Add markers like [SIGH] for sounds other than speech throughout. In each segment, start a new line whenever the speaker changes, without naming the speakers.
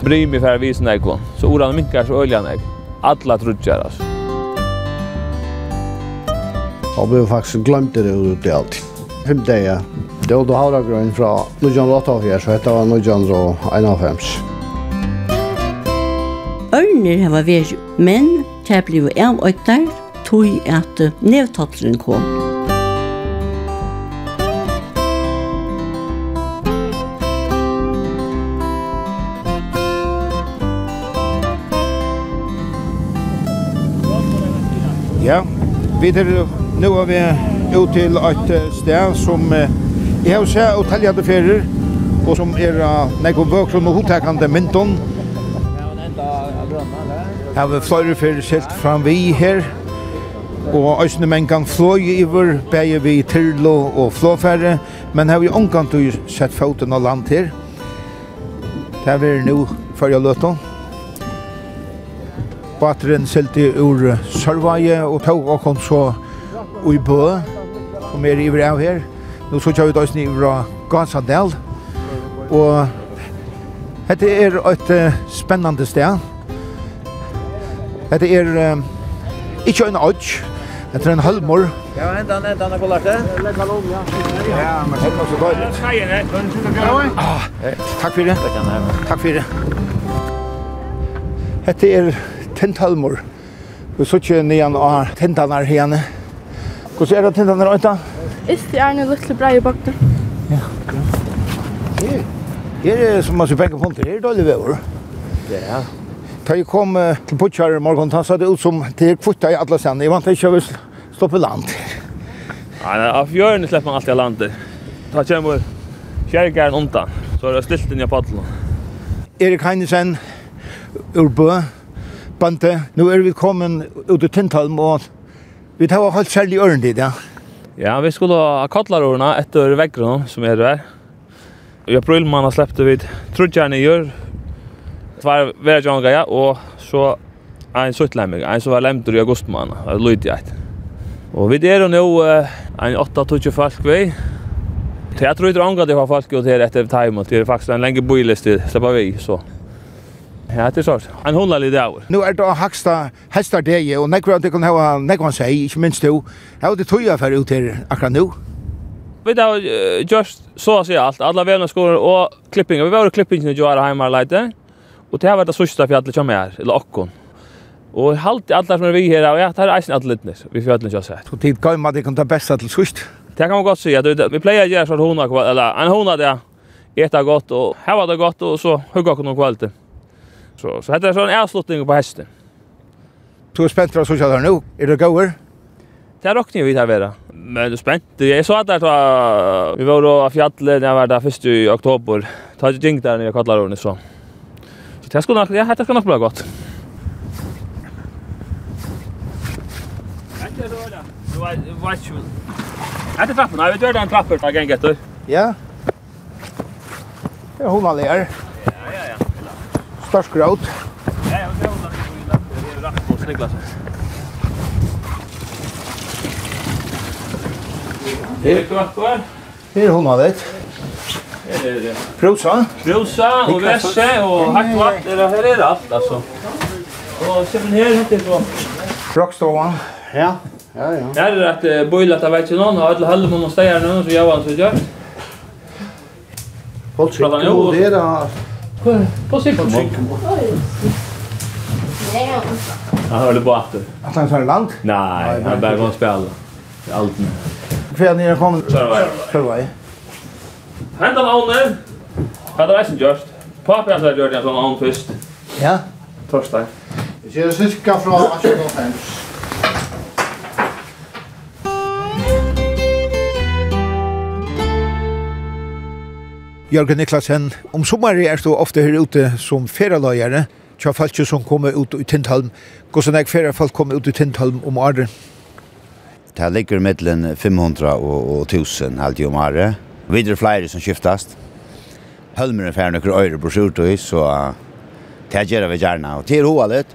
bryr mig för att visa någon. Så oran minkar så öljan jag. Alla trutjar alltså.
Jag blev faktisk glömt det ur det allt. Fem dagar. Det var då havragrön från Nujan Rottavfjär, så hette var Nujan Rå 1,5.
Ørner hava vært, men det ble avøktar tog at nevtotleren kom.
Vi er nu er vi ut til et sted som jeg har sett og tellet til ferier, og som er nekko vøkron og hotekande mynton. Her har vi flere ferier silt fram vi her, og æsne menn kan fløy iver, beie vi Tyrlo og flåfære, men her har vi omkant sett foten av land her. Det er vi nå, før jeg løter. Bateren selte ur Sørvaje og tog og kom så i Bø, som er iver av her. Nå så kjører vi da døysen fra Gansandel. Og dette er et uh, spennende sted. Dette er uh, ikke en odds, Det er en halvmor.
Ja, hent han, hent han, jeg får det.
Legg han om, ja. Ja, men det var så godt. Takk for det. Takk for det. Hette er tenthalmur. Vi så ikke nian av tentanar hene. Hvordan er det tentanar øyta?
Ist er nu lukle brei i bakten. Ja, klart.
Her er det som man ser begge punkter, her er dårlig vever.
Ja.
Da jeg kom til Butcher i morgen, så det ut som det er kvutta i alle stedene. Jeg vant ikke å stå på land.
Nei, av fjøren slipper man alltid av landet. Da kommer kjergeren undan, så er det stilt inn i paddelen.
Erik Heinesen, ur Bø, bande. Nu er vi kommet ut i Tinthalm, og vi tar holdt særlig øren dit, ja.
Ja, vi skulle ha kattlar årene etter veggene som er der. I april man har släppte vi trudgjerne i gjør, tvær verre ja, og så en suttlemmer, en som var lemter i august man, det lydde jeg. Og vi er nå uh, en 8-20 folk vi. Så jeg tror ikke det er folk ut her etter time, og det er faktisk en lenge bøyliste, slipper vi, så. Ja, det er sånn. En hundelig dag.
Nå er det haksta hester deg, og nekker at du kan ha nekker seg, ikke minst du. Hva er det tøya for ut her akkurat nå?
Vi da just så å si alt, alle vevna skoler og klippinga. Vi var i klippingen i Joara Heimar leite, og det har vært det sørste fjallet som er, eller okkon. Og halt i alle som er vi her, og ja, det er eisen alle littnes, vi fjallet ikke har sett.
Så tid gav man det kan ta besta til sørst?
Det kan man godt si, vi pleier å gjøre sånn hona, eller en hona det, eta godt, og hava det godt, og så hugga okkur noen kvalitet. Så så hade er så en avslutning på hästen.
Du är spänd för att såg där nu. Är det goer?
Det rocknar vi där vara. Men du spänd. Jag så att var, vi var då av fjallet när var där först i oktober. Ta det jink där när jag kallar hon så. Så det ska nog ja, det ska nog bli gott. Det är då där. Du var vad skulle. Det är trappan. Jag vet du är den trappen. där gänget då.
Ja. Ja, hon var
där. Störsk råd.
Nej, jag
tror att det är rätt på sniglas. Det är
gott kvar.
Det är hon vet.
Prosa.
Prosa och vässe och hackvatt. Det här är allt alltså. Och sen här hette så.
Rockstovan.
Ja. Ja, ja.
Det är att boilat av vet ju någon har alla höll man och stegar nu så jag var så gör.
Folk
ska
nu. Det är
På cykelmål. Han hörde på att.
At han tar land?
Nej, han bara går spela. Allt.
Kvar ni
kommer.
Förvai.
Hända lånen. Hade reisen just. Pappa hade gjort en sån lån först.
Ja.
Torsdag.
Vi ser cirka fra 18.50.
Jørgen Niklasen. Om sommeren er du ofte her ute som feraløyere, tja folk som kommer ut i Tintholm. Hvordan er ferie folk kommer ut i Tintholm om året?
Det ligger mellom 500 og 1000 alltid om året. Videre flere som skiftast. Hølmeren fer noen øyre på til, så det gjør vi gjerne. Og det er hovedet.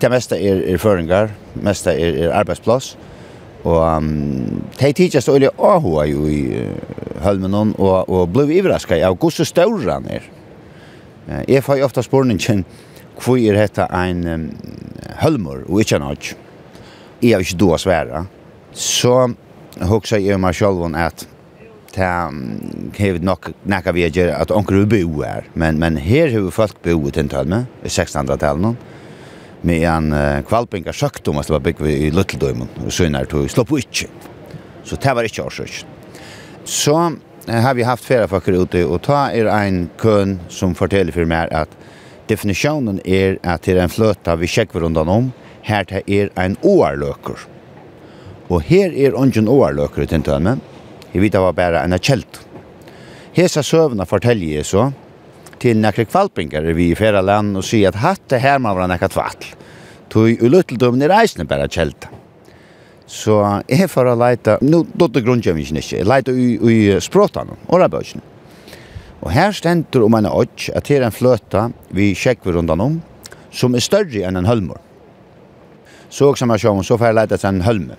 Det meste er, er føringer, meste er, er arbeidsplass Og um, de tidsast øyne også jo i uh, hølmen og, og ble overrasket av gosse større han er. Uh, jeg får jo ofta spørningen hvor er dette en um, hølmer og ikke en hodg. Jeg har ikke då svære. Så hoksa jeg meg selv at det har nok nekka vi at onker bo her. Men, men her har vi folk bo i tintølme i 1600-tallet med en uh, kvalpinga søkt om at det var bygg i Lutteldøymen, og sønner slå på ikke. Så det var ikke årsøk. Så uh, har vi haft flere folk ute, og ta er en køn som forteller for meg at definisjonen er at det er en fløta vi sjekker rundt om, her det er en åarløker. Og her er ungen åarløker i tintømme, jeg vet det var bare en kjelt. Hesa søvna forteller jeg så, till några kvalpingar vi i färra land och se att det här man var några tvatt. Tog ju lutteldömen i reisen bara kälta. Så jeg får å nu nå det grundar vi inte, jag leta i, i språtene, orabösen. Og her stender om en åtts at det en flöta vi sjekker rundan om som er større enn en hølmor. Så også man sjön så får jag leta en hölme.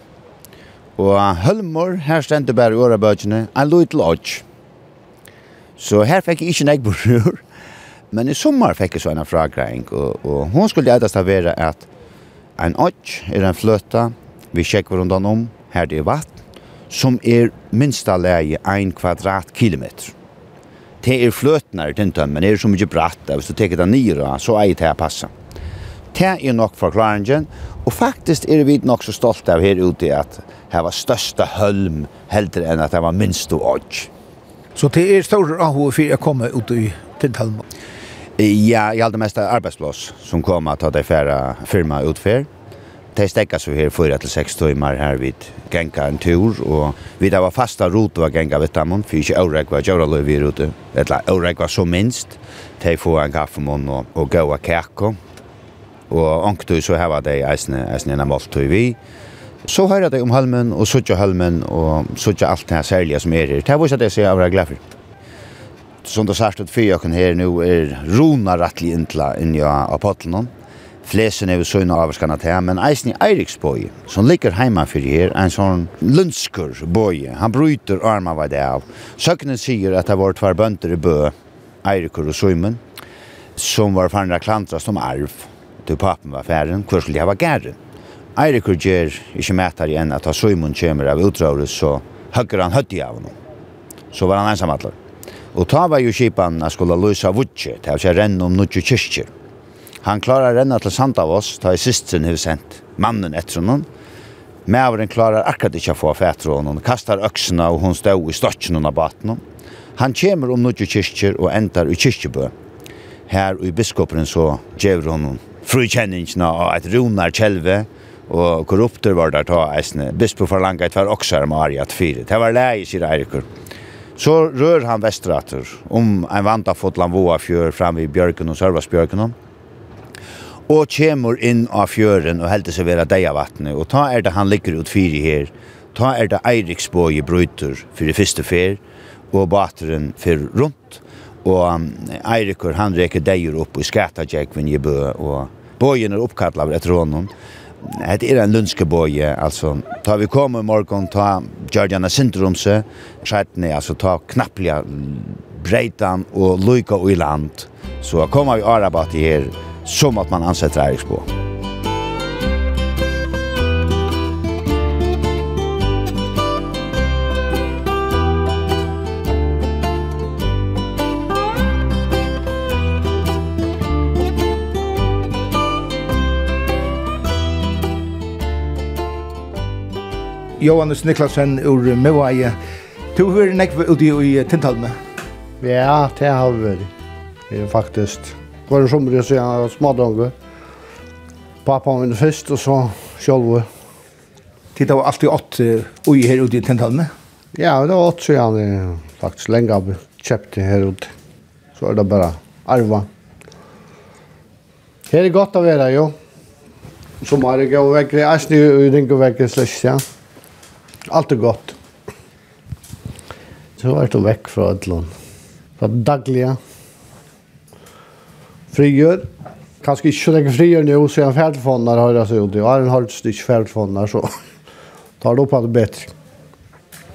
Og hølmor, her stendur bare i årabøkene, en lojtel åtts. Så her fikk jeg ikke nek [LAUGHS] brur. Men i sommar fikk jag så en frågräng och, och hon skulle äta være att en åtch er en flöta vi checkar runt om här det är vatten som är minsta leie 1 kvadratkilometer. Det är flötnar men det är så mycket bratt hvis så tar det nyra, så är det här passa. Det är nog förklaringen och faktiskt är vi nog så stolta av her ute att det var största hølm, hellre än att det var minst och odds.
Så det är stor ahov för att komma ut i Tindhalmen?
Ja, jag hade mest arbetsplats som kom att ta det färra firma utfär. Det stäcker så här för att sex timmar här vid gänga en tur och vi där var fasta rot och gänga vid tamon för inte årek var göra löv i rute. Eller årek var så minst. Det får en kaffemån och, och gå och kärko. Och anktu så här var det eisne, eisne en måltid vi. Så hörde det om halmen och sutja halmen och sutja allt det här särliga som är det. Det var så att det ser jag var glad för som du sagt fyra kan her nu er rona rättli intla in ja apotlen. Flesen er ju søgna av men Eisen Eriksborg som ligger heima fyrir er en sånn lunskur boy. Han bryter arma vad det av. Søknen sier at det var två bønder i bø, Eirikur og Søymen, som var förna klantra som arv til pappen var færen, hvor skulle de hava gæren. Eirikur ger ikkje mætar igjen at ha Søymen kjemer av utrörelse så høgger han høtti av honom. Så var han ensamallar. Og ta var jo kipan at skulle løsa vutje, til å renne om nutje kyrkje. Han klarar renna til Sandavås, ta i sisteren hef sendt mannen etter honom. Mæveren klarar akkurat ikkje å få fætre honom, kastar øksene og hon stå i stokken av baten Han kjemur om nutje kyrkjer og endar i kyrkjebø. Her i biskoperen så gjevur honom frukjenningsna av et runar kjelve, og korrupter var der ta eisne. Bispo forlanga et var her med Ariat 4. Det var leie, sier Eirikur. Så rör han västrater om en vanta fotlan voa fjör fram vid björken och sörvasbjörken. Og kemur inn av fjøren og heldur seg vera deja vattnet. Og ta er det han ligger ut fyri her. Ta er det Eiriksbåge bryter för det första fer. Og bateren fyrir runt. Og um, Eirikur, han reker deir opp i skatadjekven i bø. Og bågen er oppkattlaver etter honom. Det er en lønskebøy, altså. Ta vi kom i morgon, ta Gjørgjana Sintrumse, skjertene, altså ta knapplega breitan og lykka i land. Så kommer vi arabat i her, som at man ansetter Eriksbo.
Johannes Niklasen ur Mewaie. Du har vært nekve ute i Tintalme?
Ja, det har vi vært. Det er faktisk. Det var det sommer jeg sier jeg var smadrange. Pappa min først, og så sjølve.
Tid det var alltid ått ui her ute i Tintalme?
Ja, det var ått siden jeg faktisk lenge har kjøpt det her ute. Så er det bare arva. Her er godt å være, jo. Som er det gå vekk, jeg er snu i ringe vekk, slags, ja. Alt er godt. Så var det väck från Ödlund. Från daglige. Frigjør. Kanskje ikke så lenge frigjør nå, så jag färdfondar har jeg så ut. Jeg har en halv styck färdfondar så [LAUGHS] tar det upp allt bedre.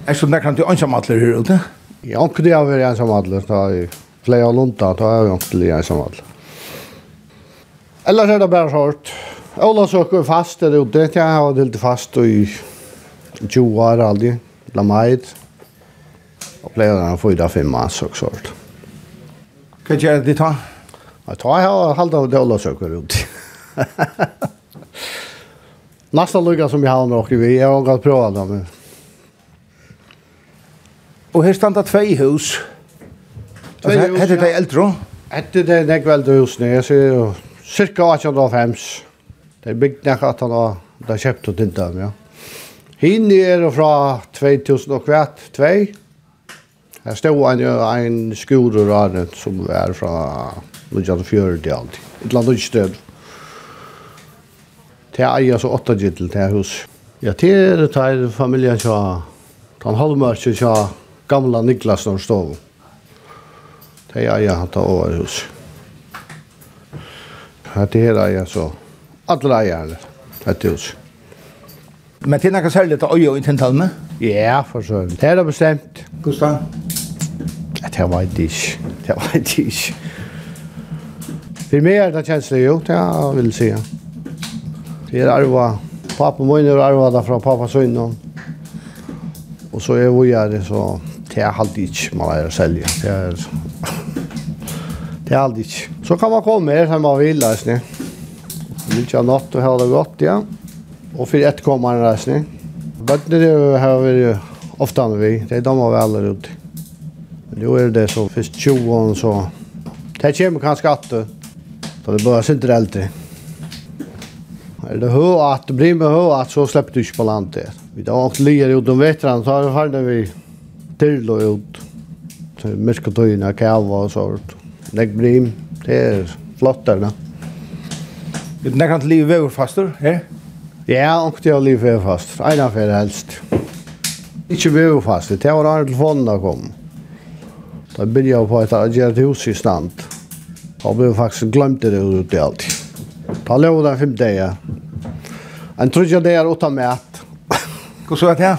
Er så där til du her, alla hur ute?
Jag kunde jag vara ensam alla ta i flera lunta ta jag inte ensam alla. Eller Ellers er det bare hårt. Ola søker fast där ute. jeg har vært helt fast och i 20 år aldri, la mig Og pleier den å få ut av fem mass og sånt.
Hva gjør det ta?
Jeg tar her og halda av det døla søker ut. Nästa lukka som vi har med vi, jeg har gått prøva det, men...
Og her standa tvei hus.
Tvei hus, ja.
Hette det eldre?
Hette det nek hus husene, jeg ser jo cirka 1805. Det er bygd nek at han har kjøpt og tindt dem, ja. Hini er fra 2000 og kvart, 2. Her stod en, en skurur av som er fra 1940 alltid. Et eller annet sted. Det er eier så åtta gittel til hus. Ja, det er det her familien tja, den halvmørkje tja gamla Niklas når stod. Det er eier han tar over hus. Det er eier så, alle eierne, det huset.
Men til nekka særlig til øye og intentalme?
Ja, for så. Det er det bestemt.
Gustav?
Det var det ikke. Det var det ikke. For meg er det kjenslig, jo, det vil si. Det er arva. Pappa min er arva da fra pappa sønnen. Og så er vi her, så det er alltid ikke man er å selge. Det er, det er alltid ikke. Så kan man komme her som man vil, løsning. Mykje natt og ha det godt, ja och för ett kommande resning. Bönder det har vi ofta använt. Det är de har väl runt. Men då är det så för 20 år så. Det kommer kanske att då det börjar inte äldre. Är det hur att blir med hur att så släpper du inte på landet. Vi då åkt ligger ut om vetran så har det vi till och ut. Så mycket tojna kalva och sånt. Det brim, det är flott där.
Det kan inte livet vara fastor, her. det?
Ja, og det er livet fast. En av er helst. Ikke vi fast. Det var da telefonen kom. Da begynte jeg på et agert hus i stand. Da ble jeg faktisk glemt det ut i alt. Da lå det fem dager. En trodde det er åtta
mæt. så er det?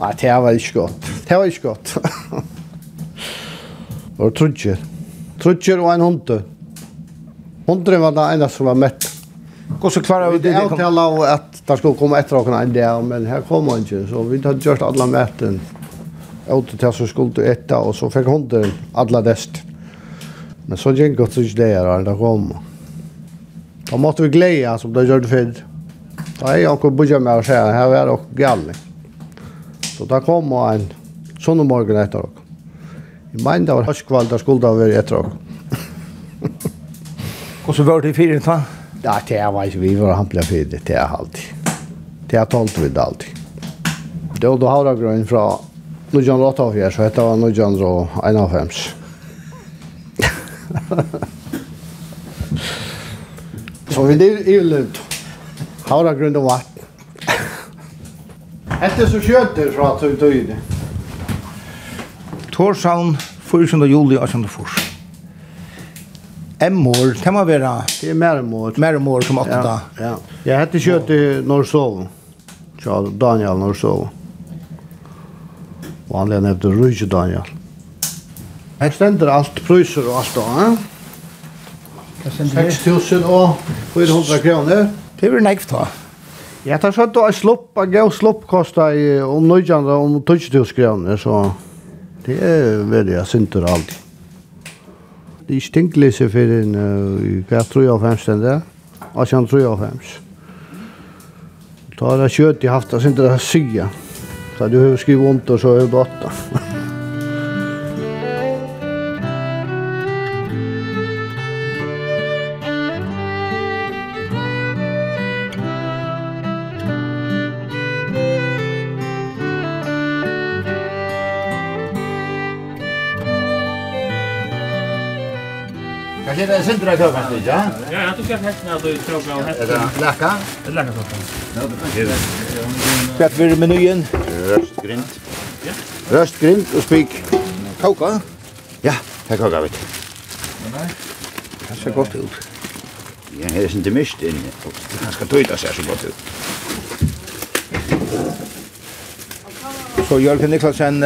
Nei, det var ikke godt. Det var ikke godt. og trudger. Trudger og en hund. Hunden var det ene som var
mett. Hvordan klarer vi det?
Jeg avtaler at Det skulle komme etter åkne en del, men her kom han ikke. Så vi hadde gjort alle møten. Åte til så skulle etter, og så fikk hunden alle dest. Men så gikk det ikke det her, det kom. Da måtte vi glede, som det gjør det fint. Da er jeg ikke bodde med å se, her var det ikke. Så da kom han sånn om morgenen etter åkne. I mener det var høstkvall, da skulle det være etter åkne.
Og så var det i fire, da?
Ja, det var ikke vi var han ble det er alltid. Det har talt vid allt. Det var då har jag grön från Nujan Rottavjer, så hette han Nujan Rå 1,5. Så vi det är ju lugnt. Havra grund och vatten. Hette så kjöter så att du döjde.
Torshavn, 4. juli 18. fors. Emmor, det må være...
Det er
mermor. Mermor som åtta.
Ja, ja. Jeg hette kjøtt i Norrsov ja, Daniel når så. Og han lene efter Rujtje Daniel. Her stender alt priser og alt da, eh? 6.000 og 400 kroner.
Det blir nekv ta.
Ja, tar er sånn at slopp, jeg har slopp kostar i om nøyjande om 20.000 kroner, så det er veldig, jeg synter alt. Det er ikke tinkelig seg for en, jeg tror jeg fem 5 stender, jeg tror jeg fem. 5 Da har det kjøtt i haft, det er ikke det å. Så du har skrivit ont det, så er det åtta.
du drar klockan lite?
Ja, jag tog helt när du frågar och
hette.
Är
det läka?
Det är läka
klockan. Kvart vid menyen.
Röstgrind.
Ja. Röstgrind och spik.
Kauka?
Ja, här kokar vi. Nej.
Det ser gott ut.
Ja, här är inte mist inne. Det ska tøyta seg så gott ut.
Så Jørgen Niklasen,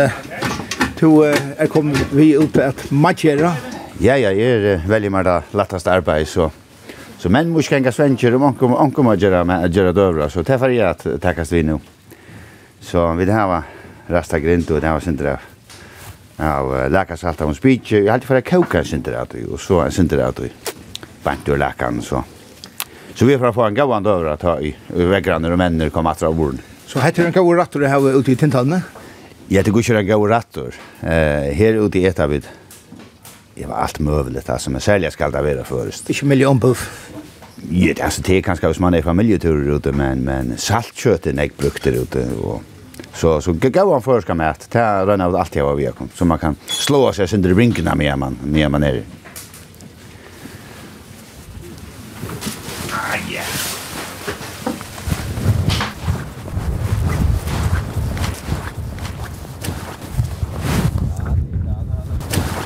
du er kommet vi ut at matjera.
Ja, ja, jeg er veldig mer det letteste arbeid, så Så men måste gänga svenskar om ankom ankom att göra med att göra dövra så därför är att tackas vi nå. Så vi det här var rasta grint och det var sindra av läkar salta om speech. Jag hade för att koka sindra att och så sindra att bant och läkaren så. Så vi får få en gåvan dövra ta i väggarna och männen kom att dra borden.
Så heter den gåvan rattor det här ute i
tintalna? Ja, det går ju en rattor. Eh här ute i etavid. av det var allt möjligt alltså men sälja ska det vara först.
Inte miljonbuff.
Ja, det alltså det kanske hos man är familjeturer ute men men saltköttet jag brukte ute och så så gå han först ska med ta röna av allt jag var vi kom så man kan slå sig sönder brinkarna med man när man är. Ah, yeah.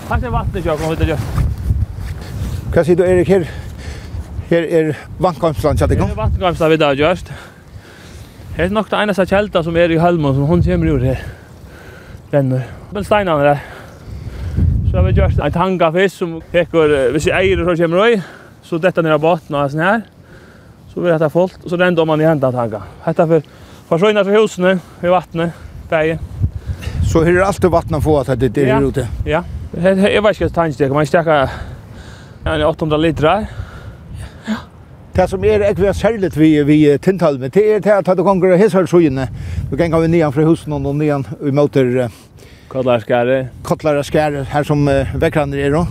Takk til vattnet, Jakob, hva det gjør.
Hva sier du, Erik, her? Her er vannkomstland, kjatt ikke?
Her er vannkomstland vi da gjørst. Her er nok det eneste kjelta som er i Helmond, som hun kommer ut her. Renner. Men steinene der. Så har vi gjørst en tanga fisk som peker, hvis jeg eier så kommer ut, så dette nere båten og sånn her. Så blir dette fullt, og så renner man i hendene tanga. Hette for forsvinner fra husene, i vattnet, berget.
Så her er alltid vattnet få at det er
ja.
ute?
Ja, ja. Jeg vet ikke hva tannstek, man stekker en 800 liter Ja.
Det som er ikke særlig vi, vi tiltaler det er til at du ganger hesshørsøyene. Du ganger vi nian fra husen og nian
vi
møter Kottlarskære. Kottlarskære, her som uh, vekkranner er då.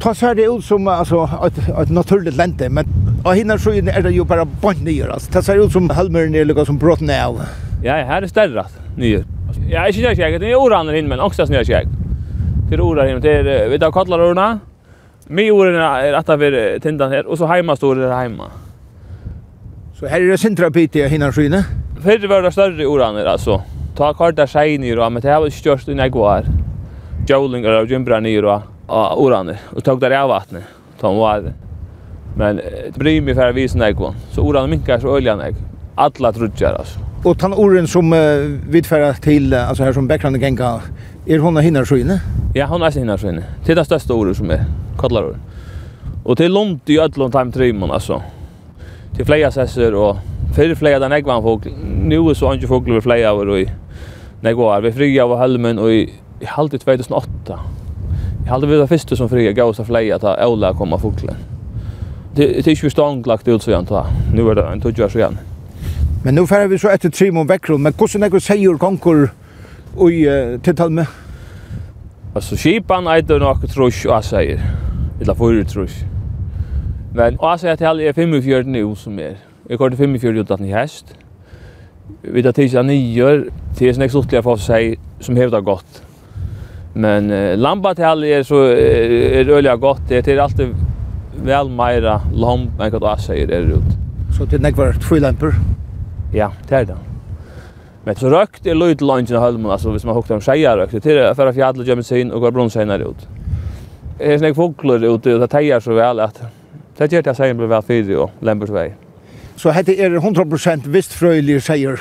Ta ser det ut som alltså ett ett naturligt lente, men och hinner så är det ju bara bort ner alltså. Ta ser ut som halmern är lika som brott ner.
Ja, här är større nyr. Ja, jag syns jag, det är oranden in men också snö jag till orar hem till vet jag kallar orna. Mi orarna är att vi tindan här och så hemma står det hemma.
Så här är det centra bit i hinna skyne.
Förr var det större oran alltså. Ta karta skäni då men det här var störst i Naguar. Jolingar och Jimbra ner då oran och tog där av vattnet. Ta var Men det bryr mig för att visa nägvån. Så oran minkar så öljan nägv. Alla trudjar alltså.
Och tann oren som uh, til till, alltså här som bäckrande gänga, Er hon hinnar sjöne?
Ja, hon är hinnar sjöne. Det det största ordet som er, kallar ord. Och det långt i ödlån time trimon, alltså. Till fleja sesser och fyrir fleja den äggvan folk. Nu är så inte folk över fleja over och i går vi fria av helmen och i halvt 2008. Jag hade vi var första som fria gås av fleja ta Ola komma fågeln. Det det är ju stånglagt ut så jag antar. Nu är det en tog år sedan.
Men nu färger vi så ett trimon om men hvordan er det seier konkur i tiltalme?
Altså, skipan eitur nokku trus og aseier. Illa fyrir trus. Men aseier til er 45 nu som er. Jeg kort 45 utan i hest. Vi tar tidsa nyer til sånne eksotiske for seg som hevda godt. Men uh, lamba til er så er, er øliga godt. Det er alltid vel meira lamb enn hva aseier er ut.
Så til nekvar tvilamper?
Ja, det er det. Men så rökt är lite lunchen av halmen alltså hvis man huktar om tjejer rökt det är för att fjäll gömmer sig in och går brunnseinar ut. Det är snägg fåglar ute och det tejar så väl att det gör det sejen blir väl fyrig och lämpar väg.
Så hette är 100% vistfröjlig skejar?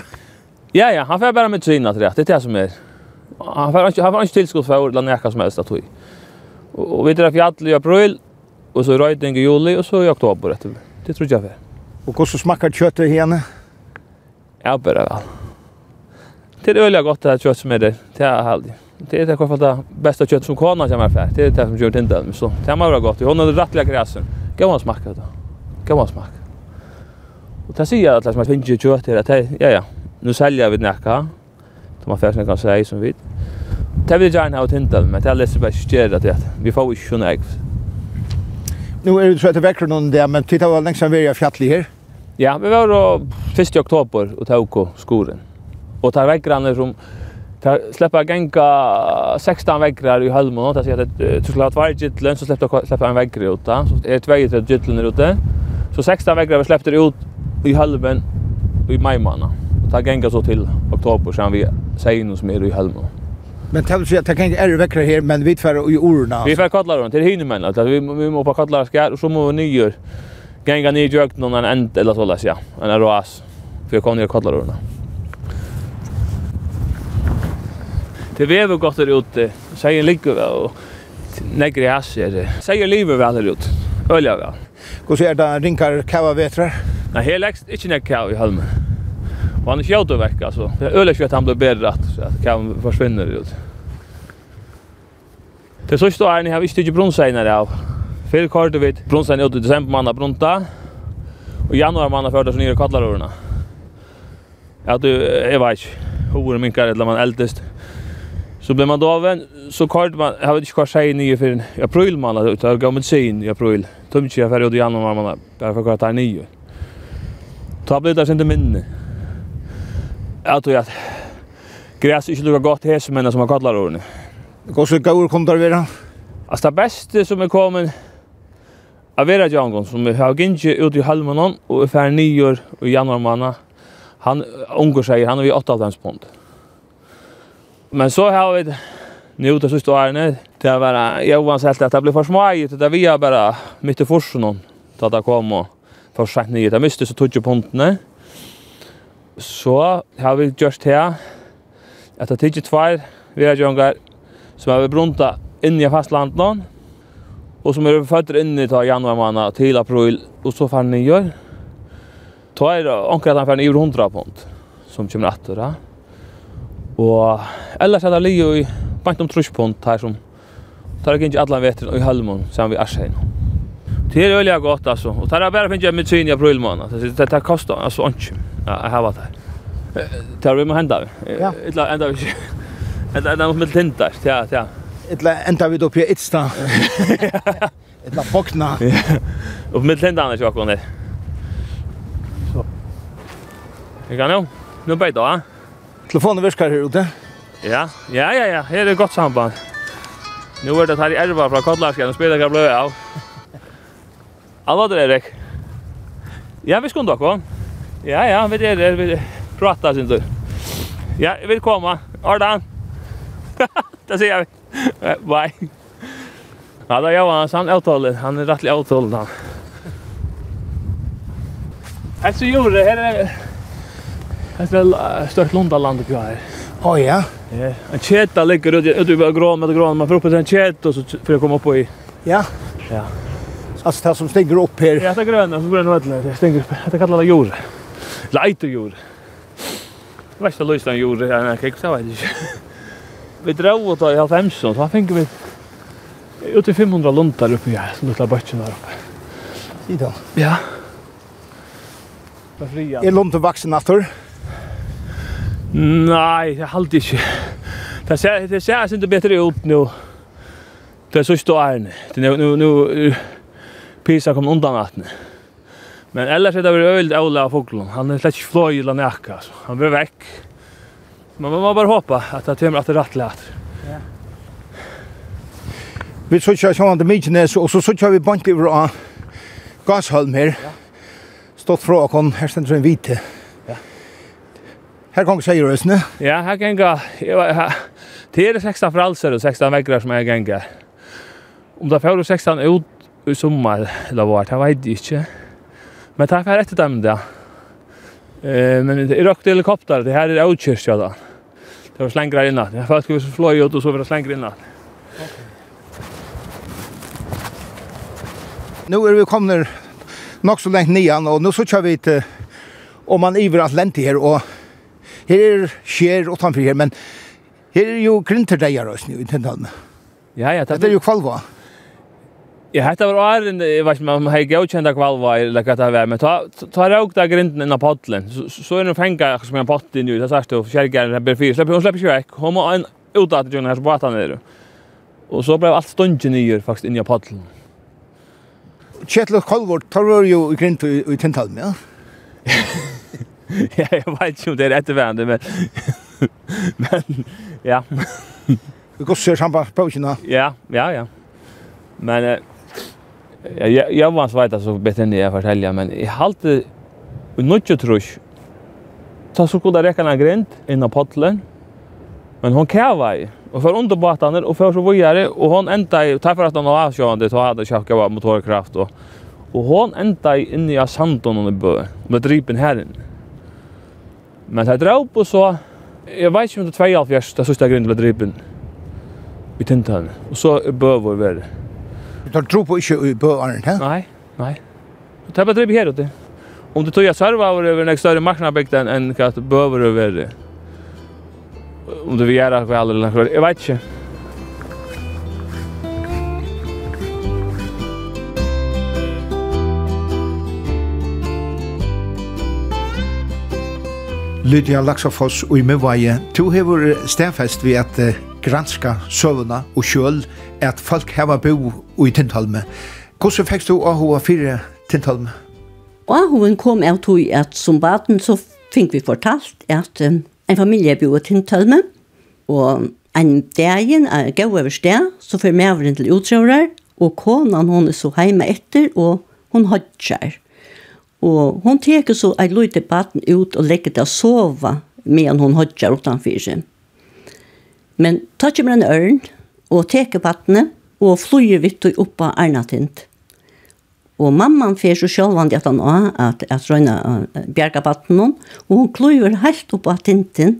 Ja, ja, han får bara med sina till det. Det är det som är. Han får inte, han får inte tillskott för att näka som helst att tog. Och vi drar fjäll i april och så röjting i juli och så i oktober. Det tror jag för.
Och hur smakar köttet henne?
Ja, bara väl det är öliga gott det här kött som är det. Det är halvt. Det är det kanske det bästa kött som kan jag med. Det är det som gör inte så. Det är bara gott. Hon har rättliga gräsen. Gå man smaka då. Gå man smaka. Och det säger att man finner kött det att ja ja. Nu säljer vi näka. De affärerna kan säga som vi. Det vill jag ha tintal, men det är lite bäst att det. Vi får ju sjön ägg.
Nu är det så att det väcker någon där, men titta vad längst som vi är fjallig här.
Ja, vi var då 1 oktober och tog skoren. Och tar väggarna som tar släppa gänga 16 väggar i Hölmon och det säger att du skulle ha två gittlön så släppte släppa en vägg ut då. så är två tre gittlön ute. Så 16 väggar vi släppte ut i Hölmon i maj månad. Och tar gänga så till oktober sen vi säger nu som är i Hölmon.
Men tar sig att kan inte är väckra här men vi tvär i orna.
Vi får kallar dem till hinnemän att vi vi måste kalla skär och så må vi nyer. gänga ner jökna någon änd eller så läs ja. En ras. För jag kommer ner kallar dem. Det vever godt der ute. Seier ligger vel og negri hass er det. Seier livet vel der ute. Ølja vel.
Hvordan ser det rinkar kava vetrar?
Nei, helt legst ikke nek kava i halmen. Og han er kjøtt og vekk, altså. Det er øyla kjøtt han blir bedre at kava forsvinner ut. Det er så stå her, jeg har ikke brunsegner av. Fyrir kort vi brunsegner ut i desember manna brunta. Og januar manna førte så nye kallarorna. Ja, du, jeg vet ikke. Hvor minkar eller man eldest. Så blev man då av så kort man, jag vet inte vad säger nio för april man hade ute, jag sin i april. Tumtje jag färgade i januari man bara för kvartar nio. Ta blev det inte minne. Jag tror att gräs inte lika gott här som ena som har kallar
åren. Gås gaur kom där vidare?
Alltså det bästa som är kommen av vera jangon som har gint ut i halvmånen och är färg nio i januari man. Han ungar sig, han har vi 8 av hans pund. Men så har vi nu det sista åren det har varit Johan sagt att det blir för smajigt det vi har bara mitt i forsen någon då det kom och för sent nytt det måste så tog ju ponten så har vi just här att det tog två vi har jongar som har brunta in i fastlandet någon och som är fötter in i ta januari månad till april och så fan ni gör tar ankar han får 100 pund som kommer att då Og ellers er det li i bant om truspunt her som tar ikke ikke alle vetter i halvmån sammen vi Arsheim. Det er øyelig godt, altså. Og det er bare finnes jeg med syn i april måned. Det det, det koster altså, ikke. Ja, Jeg har vært her. Det er vi må hende av.
Ja.
Illa enda vi ikke. Enda enda vi må hende av. Ja, ja.
Illa enda vi oppi Itsta. Etla [LAUGHS] Bokna.
Oppi med hende av, jag akkurat ned. Så. Jag kan nu. Nu bättre, da.
Telefonen virker her ute.
Ja, ja, ja, ja. Her er godt samband. Nu er det her i Erva fra Kottlarsken, og spiller hva bløy av. Alla det, Erik. Ja, vi skulle dere. Ja, ja, vi er der. Vi prater, synes du. Ja, jeg vil komme. Ardan. [LAUGHS] det sier vi. Bye. Ja, da Johan, han avtaler. Han er rettelig avtaler, han. Alltså, Jure, här. Det er størt Lundaland oppi her.
Åh ja.
Ja, en kjeta ligger ute ute i grån med grån, man får upp en kjeta och så får jag komma upp i.
Ja.
Ja.
Alltså det som stinger upp här.
Ja, det gröna som gröna vattnet. Det stinger upp. Det kallar det jord. Lite jord. Det värsta löstan jord här när jag så vet inte. Vi drog åt i 95 så då fick vi i 500 luntar uppe här som lilla bötchen där uppe.
Sidan.
Ja.
Är lunten vuxen natur?
Nei, jeg halte ikke. Det ser, det ser ikke bedre ut nå. Det er så stå ærene. Det er nå, nå, Pisa kom undan vattnet. Men ellers er det vært øyld Ola av foglen. Han er slett ikke fløy eller nekka, altså. Han blir vekk. Men man må bare håpe at det kommer at det rett
lett. Ja. Vi sutja sjåan til Mykines, og så så sutja vi bank i Gasholm her. Stått fra oss, her stender en hvite.
Ja
Her kan tjejer røsne.
Ja, her ganga. Det er 16 fralser og 16 vegrar som jeg gänga. Om det får 16 ut i sommer eller hva, det vet jeg ikke. Men det er etter dem da. Eh, men det är råkte helikopter, det her er utkjørst ja da. Det var slengre innan. Jeg følte vi fløy ut og så var det slengre innan.
Nu er vi kommet nok så lengt nian og nu så kör vi til om man iver at lenti her og her er skjer utanfor her, men her er jo grinterdeier også nu i tentene.
Ja, ja.
Det er jo kvalva.
Ja, hetta var ærin, eg veit man hei gautkjenda kvalva eller hva det var, men ta, ta rauk da grinden innan potlen, så, så er hun fenga som en potten nu, det sørste, og kjergeren er berfyr, slipper, hun slipper ikke vekk, hun må en utdatt djunga her som bata nere. Og så blei alt stundje nyer faktisk inni av potlen.
Kjetil og Kolvort, tar var jo i grint i ja? [LAUGHS] [LAUGHS]
ja, jag vet inte om det är rätt men... [LAUGHS] men, ja.
Vi går ser samma pausen
Ja, ja, ja. Men eh ja, jag jag var svårt att så bättre än jag fortälja, men jag halte och nutjo trusch. Så så kunde räcka en grind in på podlen. Men hon i. Og for under båtarna og for så vidare og hon enda i tack for at hon var avsjående, så hadde jag kvar motorkraft og... Og hon ända in i sanden och bö. Med dripen her inne. Men det drap og så, jeg vet ikke om det er 92, det er sørste grunnen til å dripe i tintene. Og så er bøver ved det.
Du tror på ikke i bøveren, he?
Nei, nei. Det er bare dripe her ute. Om du tog jeg serva over over en større marknabygd enn hva bøver over det. Om du vil gjøre hva eller noe, jeg vet ikke.
Lydia Laxafoss og i Mivaje. To hever stedfest ved at uh, granska søvna og kjøl at folk heva bo i Tintholme. Hvordan fikk du AHA 4 Tintholme?
AHA kom av tog at som baden så fikk vi fortalt at um, en familie bo i Tintholme og en dagen er gav over sted så får maveren til utrører og konan hon er så heima etter og hon hodger. Og hon teker så ei lute batten ut og legger til å sove medan hon hodjar utanfyr seg. Men tar kommer en ørn og teker battene og flyr vitt og oppa ernatint. Og mamman fer så sjølvandi at han også at, at røyna bjerga batten og hon klyver helt oppa tintin.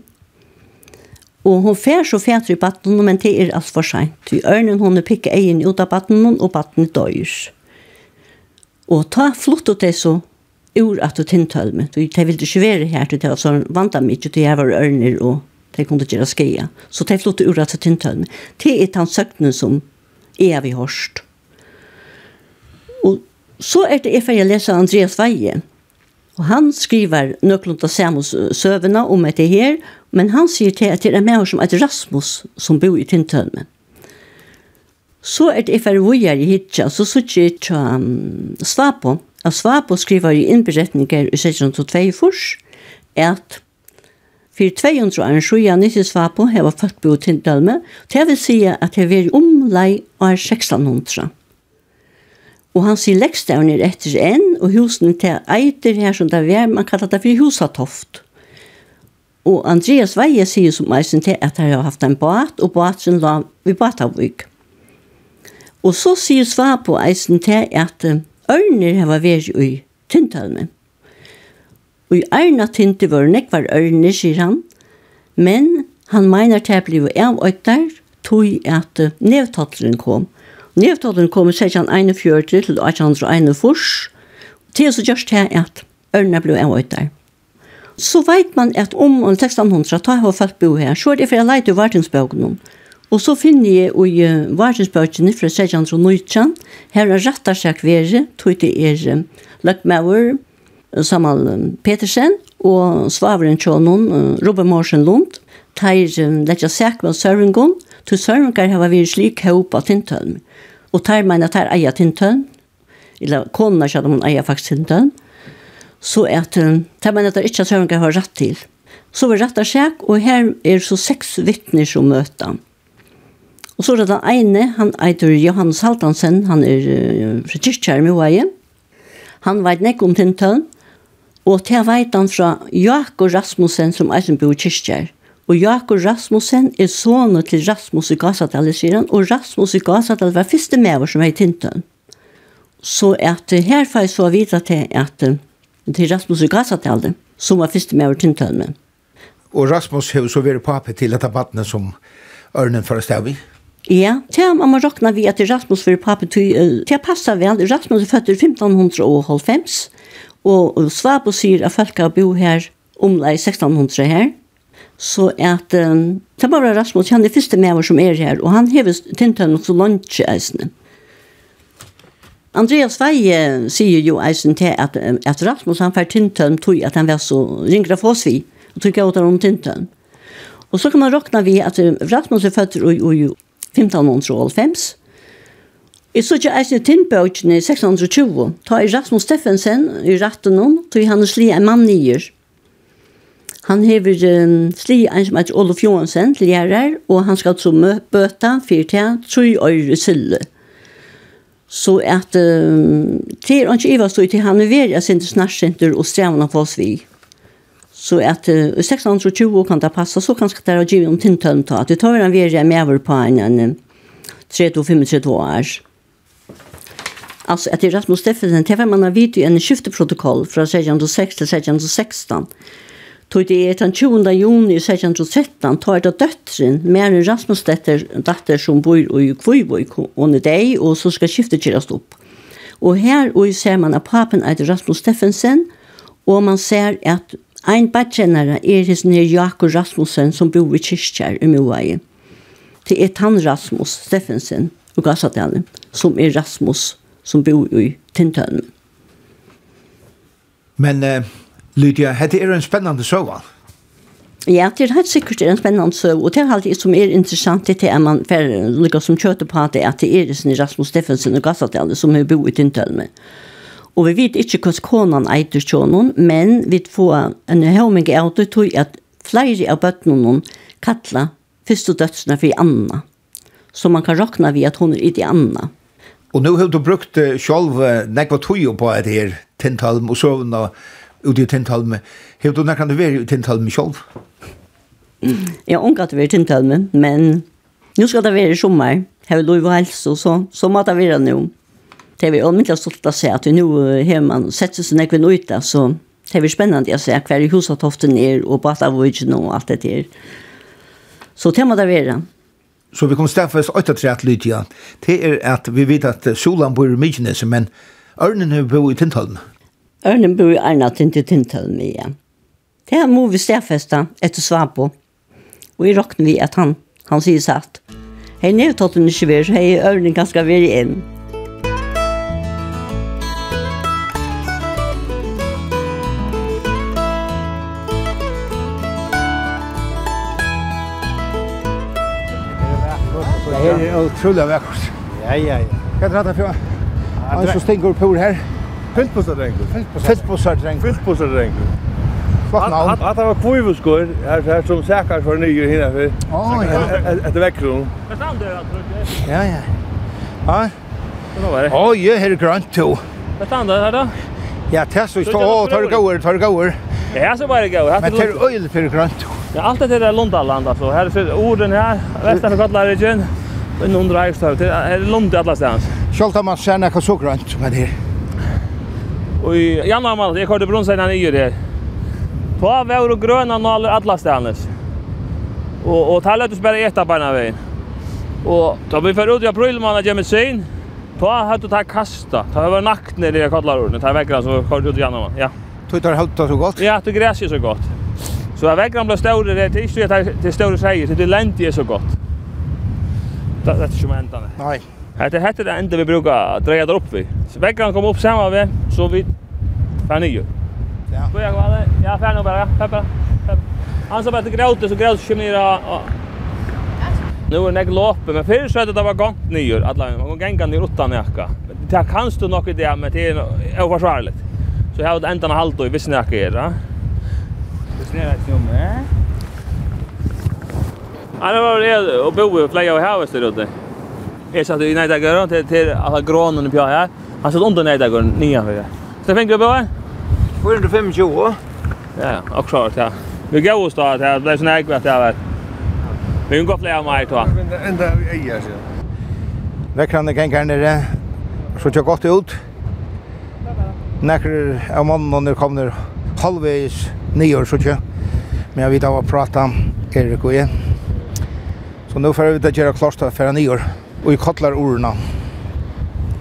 Og hon fer så fetri i batten men det er alt for sent. Ty ørnen hun er pikka egin ut av batten og batten døyr. Og ta flott ut det så ur at og tintølme. De ville ikke være her til det, så vant de ikke til jeg var ørner og de kunne gjøre skeia. Så de flott ur at og tintølme. Det er den søknen som er vi hørst. Og så er det for jeg leser Andreas Veie. Og han skriver nøklund av Samus søvna om etter her, men han sier til at det er med som et Rasmus som bor i tintølme. Så er det for jeg er i hitja, så sier jeg til um, Svapo, Av Svabo skriver i innberetninger i 1622 furs, at for 200 år siden nisse Svabo heva født bo til dølme, det vil si at det var omlai år 1600. Og han sier lekstavn er etter en, og husene til eiter her som det er, man kallar det for husatoft. Og Andreas Veie sier som eisen til at han har haft en båt, og båten la vi båtavvik. Og så sier Svabo eisen til at Ørner hava vært i tintalmen. Og i ærna tinti var nekvar ørner, sier han, men han meiner til bliv av øytar, tog at nevtattelen kom. Nevtattelen kom i 1641 til 1841, til så gjørst til at ørner bliv av øytar. Så veit man at om 1600 tar jeg folk bo her, så er det for jeg leiter vartingsbøkene. Og så finner jeg i uh, varensbøkene fra 1619, her er rattar seg kvere, tog det er Løkmauer, Samal Petersen og Svaveren Tjånon, uh, Robert Morsen Lund, tar um, letja seg med Sørengon, til Sørengar har vi slik håp av tintølm. Og teir at her eier tintølm, eller konuna kjad om hun eia faktisk tintølm, så at um, teir at det ikke Sørengar har rett til. Så vi rattar seg, og her er så seks vittner som møter han Og så er det den ene, han eitur Johannes Haltansen, han er uh, fra kyrkjær med Hawaii. Han veit nekk om tintøn, og til veit han fra Jakob Rasmussen som eisen bor kyrkjær. Og Jakob Rasmussen er sånne til Rasmus i Gazatal, sier han, og Rasmus i Gazatal var første mever som heit tintøn. Så at her får jeg så vite til at til Rasmus i Gazatal, som var første mever tintøn med.
Og Rasmus har så vært pape til dette vattnet som ørnen for å stave i?
Ja, det man må råkna vi at Rasmus for til det passa vel, Rasmus er født i 1590, og, og Svabo sier at folk har bo her omlai 1600 her, så at um, det er Rasmus, han er første med som er her, og han hever tintøyne så lunch i eisene. Andreas Veie sier jo eisen til at, at Rasmus han fyrir tintøyne tog at han var så ringra fosvi, og tog av om tintan. Og så kan man råkna vi at Rasmus er født i, i, 1595. Jeg så ikke eisen i tinnbøkene i 1620. Ta i Rasmus Steffensen i retten hon, tog han sli en mann nyer. Han hever um, sli en som heter Olof Johansen til gjerrer, og han skal så bøta fyrt til tøy øyre sylle. Så at um, til han ikke iva stod til han er veri, jeg synes snart og strevende på oss vi. Så at i 1620 kan det passa så kanske det har givit om tintön ta. Det tar en verre med över på en, en 3-5-3 år. Alltså att Rasmus Steffensen träffar man har vid en skifteprotokoll från 1606 til 1616. Tog det er den 20 juni 1613 tar det døtteren, med Rasmus datter, datter som bor i Kvojboj under deg, og så ska skiftet köras upp. Och här och ser man at papen er Rasmus Steffensen och man ser att Ein badkjennare er his nir Jakob Rasmussen som bor i kyrkjær i Moai. Det er tann Rasmus Steffensen og Gassadalen som er Rasmus som bor i Tintønnen.
Men uh, Lydia, dette er en spennende søvann.
Ja, det er helt sikkert en spennende søv, og det er alltid som er interessant det er man får lykke som kjøter på at det er det er Rasmus Steffensen og Gassadalen som er bo i Tintønnen. Og vi vet ikke hva konan eiter kjønnen, men vi får en høyming av det tog at flere av bøttene kattler første dødsene for Anna. Så man kan råkne ved at hun er i de Anna.
Og nå har du brukt selv nekva tog på et her tintalm og søvn ut i tintalm. Har du nekva vært i tintalm selv?
Jeg har ungat vært i tintalm, men nå skal det være sommer. Her er lov og helse, så, så må det være noe det er vi allmyntelig stolt å se at vi nå har man sett seg sånn ekvinn ut så det er vi spennende å se hver huset toften er og bata av og alt det der. Så det må det være.
Så vi kommer stafes 8-3 lyd, ja. Det er at vi vet at solan bor i Mykines, men ørnen bor i Tintholm.
Ørnen bor i Arna til Tintholm, ja. Det er må vi stafesta etter svar på. Og i råkner vi at han, han sier satt. Hei, nevtåten ikke vi, hei, ørnen kan
skal være inn. utrolig vekkert.
Ja, ja, ja.
Hva er det rett for? Han som stinger på her.
Fylltbussardrengur.
Fylltbussardrengur.
Fylltbussardrengur.
Flott navn.
At det var kvivuskor, her, her som sækar for nyer hinna for.
Å, ja.
Etter vekkron.
Hva er det rett
Ja, ja. Ja?
Hva var det?
Å, ja, her er grønt to.
Hva er det her da?
Ja, det er så. stå, tar det gåer, tar det gåer.
Ja, så bare det.
Men det er øyel for grønt to.
Ja, allt det där Lundaland, alltså. Här är orden här. Västra för Gotlandregion en under Eirstøv, det er i alla stedans.
Sjalt om man ser ekka så grønt som er her.
Og i januar måned, jeg kørte brunnsegna nyer her. Ta vær og grøna naler alla stedans. Og, og ta løtt oss bare eta beina veien. Og da vi fyrir ut i april måned gjemmet sein, ta høyt og ta kasta. Ta høyt nakt nere i kallarordene, ta vekkran som kørte ut i januar måned. Ja.
Tu tar høyt så godt?
Ja, tu græs så godt. Så vekkran ble større, det er ikke det er større seier, det er lendig så godt det är inte som ändan.
Nei.
Det heter det enda vi brukar det där vi. Så väggarna kom upp samma vi, så vi fan ju.
Ja.
Går jag bara, ja fan nu bara, peppa. Han sa bara att gråta så gråta skimnira och Nu är det loppe, men förr så hade det var gångt nyer, alla man gänga ner utan jacka. Det kan stå nog i det, men det är oförsvarligt. Så jag hade ändan halvt då i vissnäka er. Vissnäka ett nummer, eh? Ja, det var det och bo i flyga av havet där ute. Jag satt i nästa gården till till alla granen på här. Han satt under nästa gården nya för. Så fick jag bara
425
Ja, och klart ja. Vi går och står här, det blir snägg vet jag. Vi kan gå fler mer då.
Ända i är så.
Väckrande gängar nere. Så tjockt godt ut. Nekker av mannen när kommer halvveis nio år så tjockt. Men jeg vet att jag pratar Erik och jag. Så nu får vi det gjøre klart att färra nyår og i kottlar orna.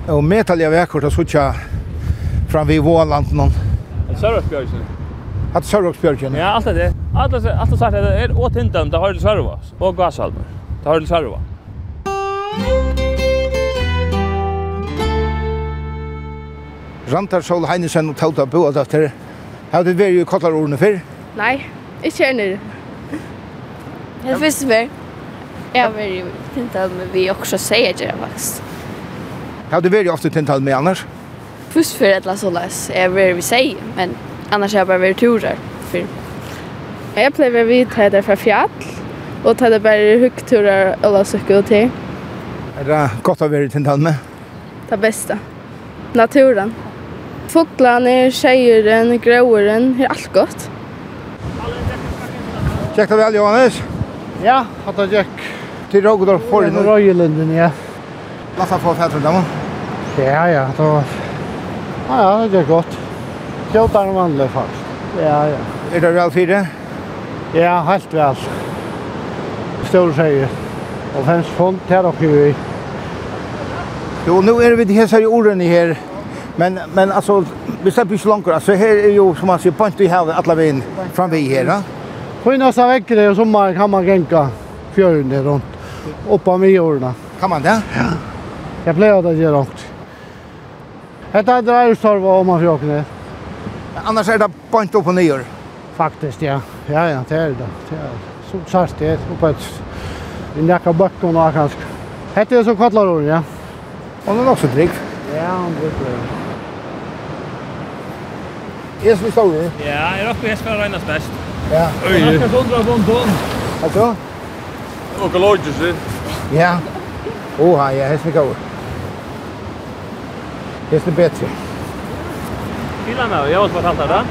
Och metalliga veckor att switcha fram vid Våland någon.
Det ser upp björken.
Att Sörvaksbjörken?
Ja, allt det. Allt det, allt det sagt det är åt hindan, det har det Sörvas och Gasalmer. Det har det Sörvas.
Rantar Sol Heinesen og Tauta Boa efter. Har du vært i Kallarorne før?
Nei, ikke
ennå. Jeg fyrst vær. Jag var ju tintal med vi också säger det faktiskt.
Har du varit ofta tintal med annars?
Först för ett lass och lass. Jag vill vi sier, men annars har jeg bara vært turer. For...
Jag pleier vi täder för fjall och täder bara högturer och eller och till.
Är det gott att vara tintal med?
Det bästa. Naturen. Fåglarna, tjejerna, gråorna, det är allt
gott. Tjekta väl Johannes?
Ja, hatta Jack.
Till Rogdor for det.
Rojlunden, ja.
Lassa få fätter dem.
Ja, ja, då. Ja, ja, det är gott. Kjotar de vanlig, fast. Ja, ja.
Är det väl fire?
Ja, helt vel. Stor säger. Og fem fond til dere vi.
Jo, nu är vi det här så i orden här. Men men alltså vi släpper ju långt alltså här är ju som man ser point inte här alla vägen fram vi här.
På nästa vecka och sommaren kan man gänka fjärden runt oppa med i.
Kan man det? Ja.
Jag blev det gör också. Detta är drejstorv om man får åka
Annars är det point inte upp och ner.
Faktiskt, ja. Ja, ja, det är det. Det är så sagt det. Uppe ett... En jacka böcken och kanske. Hette är så kallar ord, ja.
Hon är också trygg.
Ja, han blir trygg.
Är som i stor?
Ja, jeg råkker jeg skal regnes best.
Ja.
Oj. Jag ska sondra på en ton.
Alltså?
Økologisk, det?
Ja. Oha, ja, hesten går. Hesten bedre.
Fyller meg, jeg har også fortalt deg det.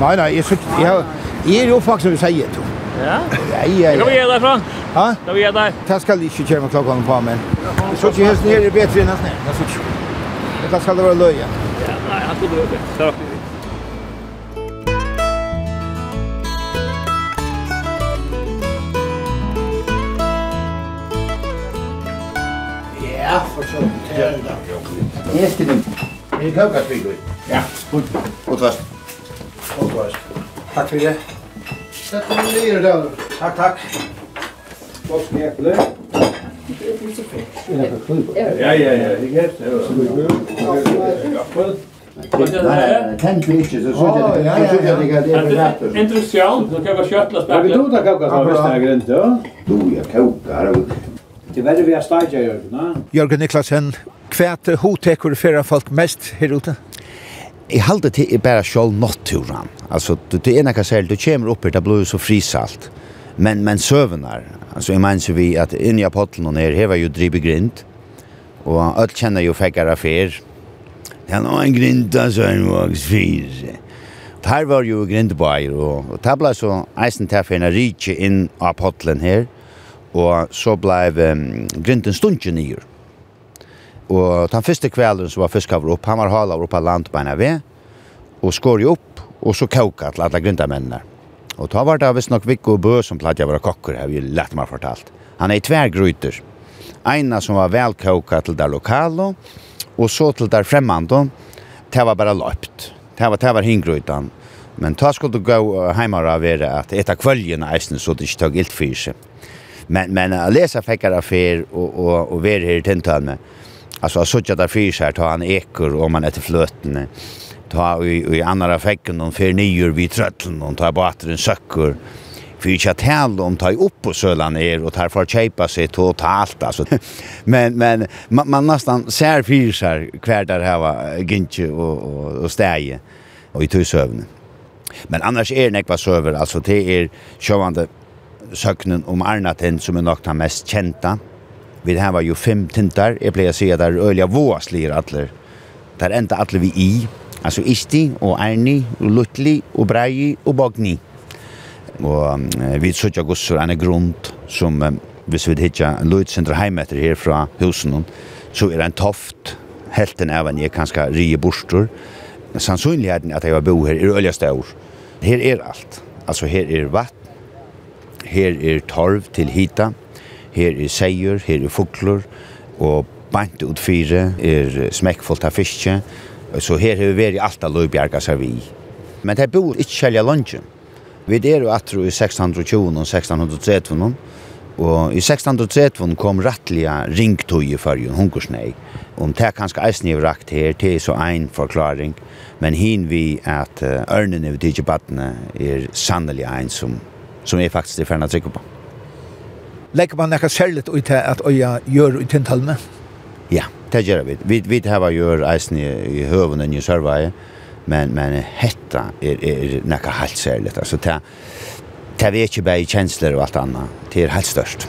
Nej, nej, jeg synes, jag har, jeg er jo som vi säger då.
Ja?
Ja, ja, ja.
Kan vi
gjøre
deg fra?
Ha?
Kan vi gjøre deg?
Det skal ikke köra med klokken på, men. Jeg synes ikke hesten her er bedre än hesten her. Jeg. Det skal det vara löja.
Ja, nei, han skulle løye. Så.
Det er kavkarsvig. Ja, gut. Godt was. Godt was. Takk for det.
Sett den
nye der.
Takk, takk. Godt knæple. Ja, ja, ja. Det er det.
Ja, Tänk inte så så det är
intressant. Då kan jag köttla
spärr. Vi
tog
det kokas av första grönt då.
Då jag kokar.
Det var det vi har stajat Jörgen
Jörgen Niklasen Kvært hotekur fyrir folk mest her ute?
Jeg halde til er bare sjål natturan. Altså, du, du ena kan säga, du kommer oppe, det blir så frisalt. Men, men søvnar. Altså, jeg mener vi at inni av potten og nere, her var jo dribe grind. Og alt kjenner jo fekkar affær. Det er en grinda søgnvags fyre. Her var jo grindebaier, og, og det ble så eisen til for en rikje inn av potlen her, og så ble um, grinden stundje nyer. Og den første kvelden så var fiskhavr opp, han var halavr opp av landbeina ved, og skår jo opp, og så kauka til alle gründamennene. Og ta var det visst nok Viggo Bø som platt jeg var kokker, har vi lett meg fortalt. Han er i tvergryter. Eina som var velkoka til der lokalo, og så til der fremmando, det var bare løpt. Det var, det var hingrytan. Men ta skulle du gå heimara være at etter kvøljen eisen så det ikke tog ilt fyrir seg. Men, men jeg leser fekkar fyr og, og, og være her i tintalme, Alltså jag såg där fyrs här tar han ekor om man äter flötene Ta i i andra fäcken de för nior vid trötteln och tar bara den söcker. För jag att häll om tar upp på sölan är och tar för chepa sig totalt alltså. [LAUGHS] men men man, man nästan ser fyrs här kvar där här var gintje och och, och stäje och i tusövnen. Men annars är det nekva söver, alltså det är sjövande söknen om Arnaten som är något mest kända. Vi här var ju fem tintar. Jag si at det er øyelig våslir atler. Där enda atler vi i. altså Isti og Erni og Lutli og Brei og Bogni. Og um, vi søkja gossur en grunn som um, hvis vi hitja Luitsindra heimetter her fra husen så er det en toft helten av en er kanskje rige borstor sannsynligheten at jeg var bo her er øyelig år her er alt altså her er vatt her er torv til hita her er seier, her er fugler, og bant ut fire er smekkfullt av fiske, så her har vi vært alt av løybjerga seg vi. Men det bor ikke kjelja lunge. Vi er jo atro i 1620 og 1630, og i 1630 kom rattliga ringtøy i fyrjun, hungersnei. Om det er kanskje eisen jeg rakt her, det er så ein forklaring, men hin vi at ørnene vi tidsi badene er sannelig ein som, som er faktisk er ferna trykker på.
Lägger man något särskilt ut att öja gör ut en talme?
Ja, det gör vi. Vi vi det här gör isen i hövunden i själva men men hetta är är något helt särskilt alltså det det vi inte bara känslor och allt annat det helt störst.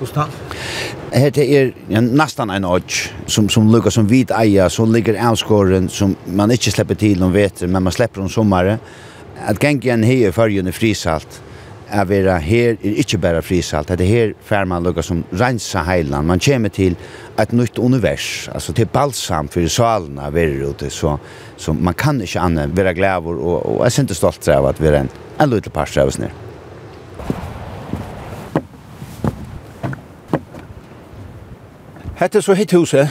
Gustav.
Det är ja, nästan en odds som som lukar som vit eja så ligger avskåren som man inte släpper till om vet men man släpper om sommaren. Att gänga en heje förjun i frisalt att vara här är inte bara frisalt. Det här fär man lukar som rensa heilan. Man kommer till ett nytt univers. Alltså till balsam för salarna vi är ute. Så, så man kan inte annat vara glävor och, och jag är inte stolt av att vi är en, en liten parst av oss
nu. Hette så hitt huset.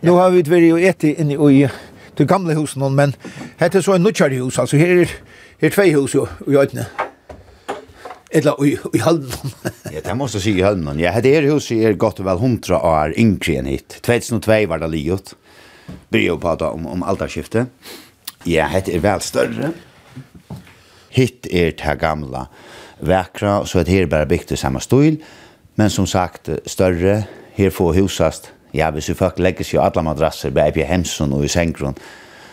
Nu har vi varit och ätit inne i det gamla husen, men hette så en nutjare hus. Alltså här är, här är två hus i ödne. Ja. Eller i, i halmen. [LAUGHS]
ja, det måste jag säga i halmen. Ja, det här huset är gott och väl hundra år yngre än hit. 2002 var det livet. på att om, om altarskifte. Ja, det är väl större. Hitt är det här gamla väkra, så att här bara byggt i samma stil. Men som sagt, större. Här får husast. Ja, hvis vi folk lägger sig alla madrasser, bara på hemsen och i sänggrund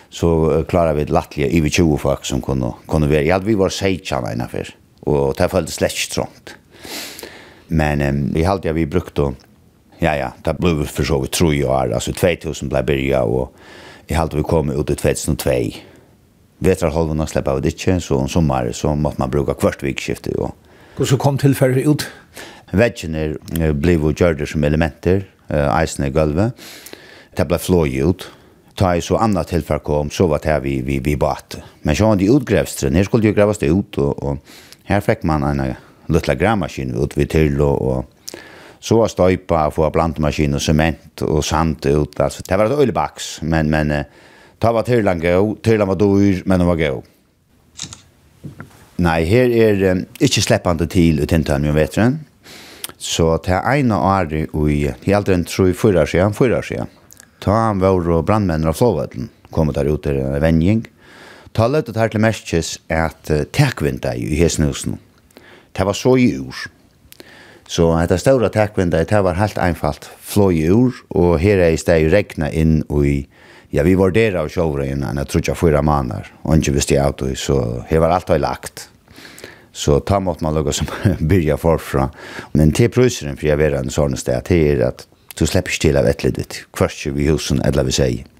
så klarar vi ett lattliga över 20 folk som kunde, kunde vara. Ja, vi var sejtjana innanför og det føltes slett ikke trångt. Men um, jeg halte jeg vi brukte, ja ja, det ble for så vidt tro i år, altså 2000 ble byrja, og jeg halte vi kom ut i 2002. Vetrarholven har släppt av det ikke, så om sommer så måtte man bruka kvart vikskiftet. Og...
Hvordan kom tilfellet ut?
Vegene ble jo gjørte som elementer, eisen i gulvet. Det ble flåg ut, ta i så annat tillfälle kom så var det här vi, vi, vi bat. Men så var de utgrävstren, her skulle ju grävas det ut og, och Her fikk man en lilla grammaskin ut vid till och, och så var støypa og få blandmaskin og cement og sand ut. Altså, det var et øylebaks, men, men det var Tyrland gå, Tyrland var dyr, men det var gå. Nei, her er um, ikke sleppende til ut utentan med vetren. Så til ene året i, i alderen tror jeg fyra siden, fyra siden, ta han vår og brandmennene av Flåvedlen, kom der ut til en vengjeng, og Ta løttet her til merkes at uh, tekvinda i hesnusen, det var så i ur. Så dette større tekvinda, det var helt einfalt flå i ur, og her er i steg regna inn og i, ja, vi var der av sjåvra inn, enn jeg trodde fyra måneder, og ikke visste jeg av så her var alt var lagt. Så ta måtte man lukka som [LAUGHS] byrja forfra. Men til prøyseren, for jeg være en sånn sted, det er at du slipper ikke til av et litt, kvart vi husen, eller vi sier.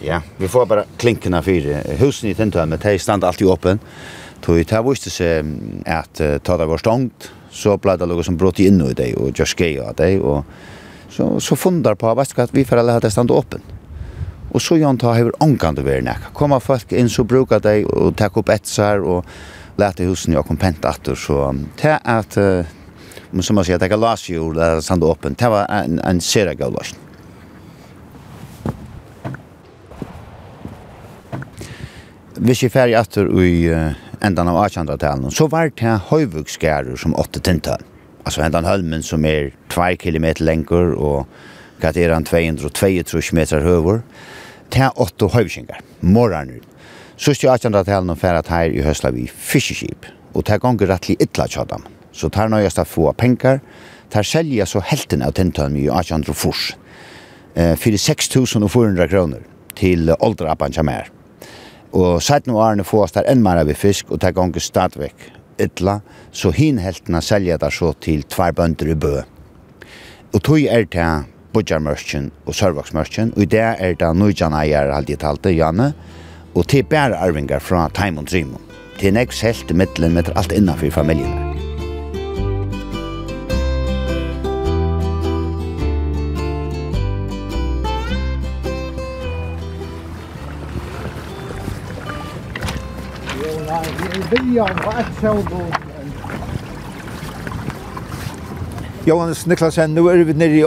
Ja, vi får bara klinkarna för husen i Tintum, men det stand alltid öppen. Tog det visste sig att ta det var stångt, så blev det något som brått in i dig och just av dig och så så fundar på vad att vi för alla hade stand öppen. Och så gör han ta över angande över näck. Komma folk in så brukar dig och ta upp etsar och lätta husen jag kom pent åter så det att uh, som man säger att jag låser ju där stand öppen. Det var en en sera. hvis jeg ferdig etter i endan av 1800-talen, så var det høyvugsgærer som åtte tintan. Altså hendan hølmen som er 2 kilometer lengur og hva er han 222 meter høver, til åtte høyvsingar, morgarnir. Sust i 1800-talen og færat her i høsla vi fiskeskip, og til gonger rettelig ytla tjadam. Så tar nøyast av få penger, tar selja så helten av tintan i 1800 fors, fyrir 6.400 kroner til åldra appan kjamer. Og sett og årene få oss der enn mer av fisk, og det er ganger stadvekk ytla, så hin heltene selger der så til tvær bønder i bø. Og tog er til Budjarmørsken og Sørvaksmørsken, og i det er det Nujjan eier alltid talte, Janne, og til bære arvingar fra Taimund Rimon. Til nek helt i middelen med alt innanfor familien.
byrjan og ett sjåbord.
Johannes Niklasen, nu er vi nere i,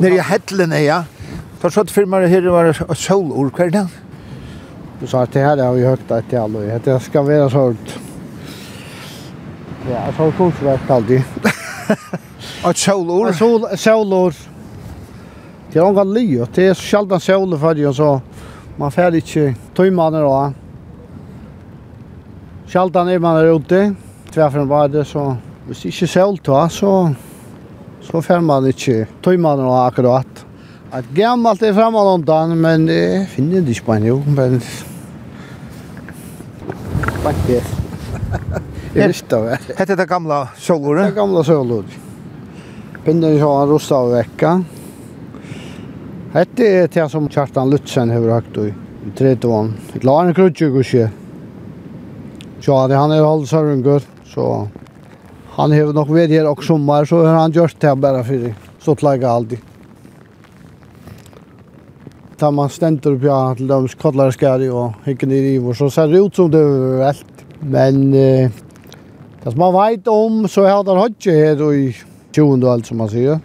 nere i Hedlene, ja. Da at firmaet her var et sjålord, hva er det?
Du sa at det her har vi høyt et til alle, at det skal være sånt. Ja, så kursverk alltid.
Et sjålord?
Et sjålord. Det er noen lyd, det er sjaldan sjålord for det, så man får ikke tøymaner og Sjaldan er man er ute, tvärför var det så, hvis ikke selv ta, så, så fer man ikke tøymannen og akkurat. Et gammalt er fremme framme undan, men jeg finner det ikke på en jo, men... Banker. Jeg visste det.
Hette det gamla solordet?
Det gamla solordet. Pinnen så han rustet av vekka. Hette er det som Kjartan Lutzen har hørt i 30 år. Klaren krutjøk og skjer. Ja, det han är halsarungur så han har nog varit här och sommar så har han gjort det bara för det. Så tlaga alltid. Ta man ständer upp ja til dem skallar skär og hickar ned i och så ser det ut som det er helt. Men eh, det som man vet om så har det hatt her i 20 och allt som man sier.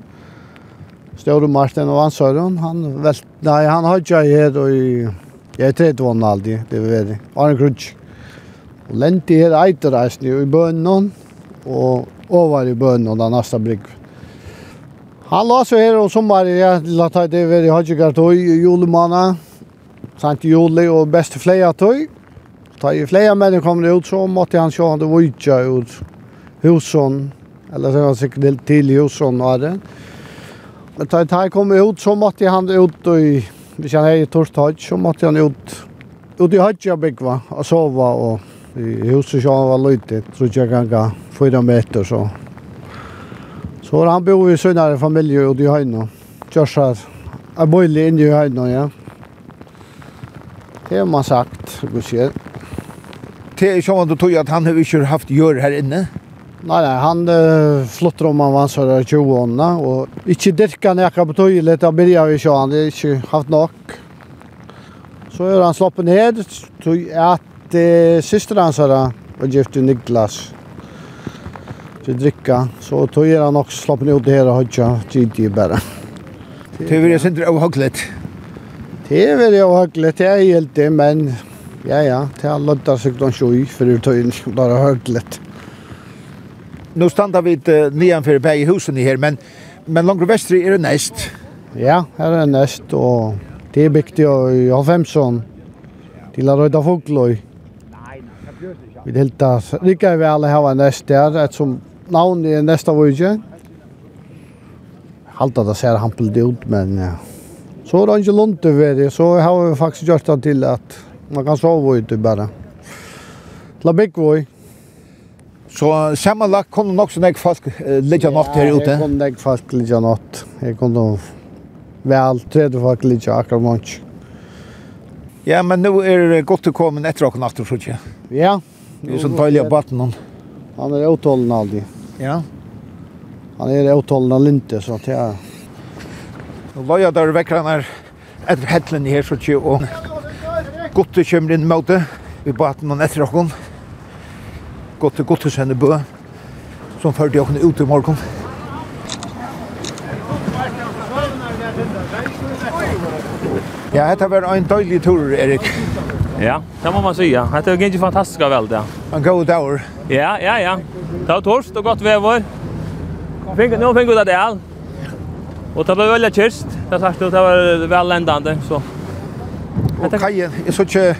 Stora Martin og hans han väl nei, han har ikke her i Jeg er det var aldrig det var det. Arne Krutsch. Og lente her eiterreisen i bønnen, og over i bønnen da neste brygg. Han la seg her om sommeren, ja, la ta det ved i Hadjikartøy i julemåned, sent i juli og beste fleia tøy. Ta i fleia menn kom det ut, så måtte han sjå han det vujtja ut husen, eller så var sikkert til husen og det. Men ta i ta kom ut, så måtte han ut i, hvis han er i Torstad, så måtte han ut, ut i hadja og sova og I huset så han var lydig, tror ikke jeg kan gå fyra meter så. Så har han bor i sönare familj och i höjna. Körsar, er bojde in i höjna, ja. Det har man sagt, gudskjell.
Det är som du tog at han har ikke haft gjør her inne?
Nei, nei, han uh, flotter om han var så där 20 årna og ikke dyrka när jag kan betala lite av börja vi så han det är ikke haft nok. Så är han sloppen ned så att at eh, syster hans var gift i Niklas. Til drikka, så tog jeg nok slappen ut her og hodja tidlig bare.
Det vil jeg sindre avhaglet.
Det vil jeg avhaglet, det er helt det, men ja, ja, det er lødda seg noen sjøy, for det tog jeg [LAUGHS] bare avhaglet.
Nu standa vi uh, nedanför berghusen i her, men, men langre vestri er det næst.
Ja, her er det næst, og det er bygd i Havfemsson. Til å røyda fogløy. Vi helt at rikka vi alle hava næst der, et som navn i næsta vujje. Halta det ser hampelt ut, men ja. Så er det ikke lunt over så har vi faktisk gjort det til at man kan sove ute bare. La bygg vøy.
Så sammanlagt kom det nok så nek folk ligge natt her ute?
Ja, jeg kunne nek folk ligge natt. Jeg kom vel tredje folk ligge akkurat mange.
Ja, men nå er det godt å komme etter åkken natt og
Ja.
Det är så dålig av batten.
Han är åtalen alltid.
Ja.
Han är åtalen av linte så att jag...
Nu jag där väckran här. Ett hettlen här så tjej och... Gotte kommer in mot det. Vi baten och etter honom. Gotte, gotte sender bø. Som førte jag ut i morgon. Ja, detta var en dålig tur, Erik.
Ja, det må man säga. Det är gått fantastiskt väl det.
En god dag.
Ja, ja, ja. Det var torst och gott väder. Fink, nu fick vi det där. Och det var väldigt kyrst. Det sagt att det var väl ländande. Så.
Och kajen, jag såg inte...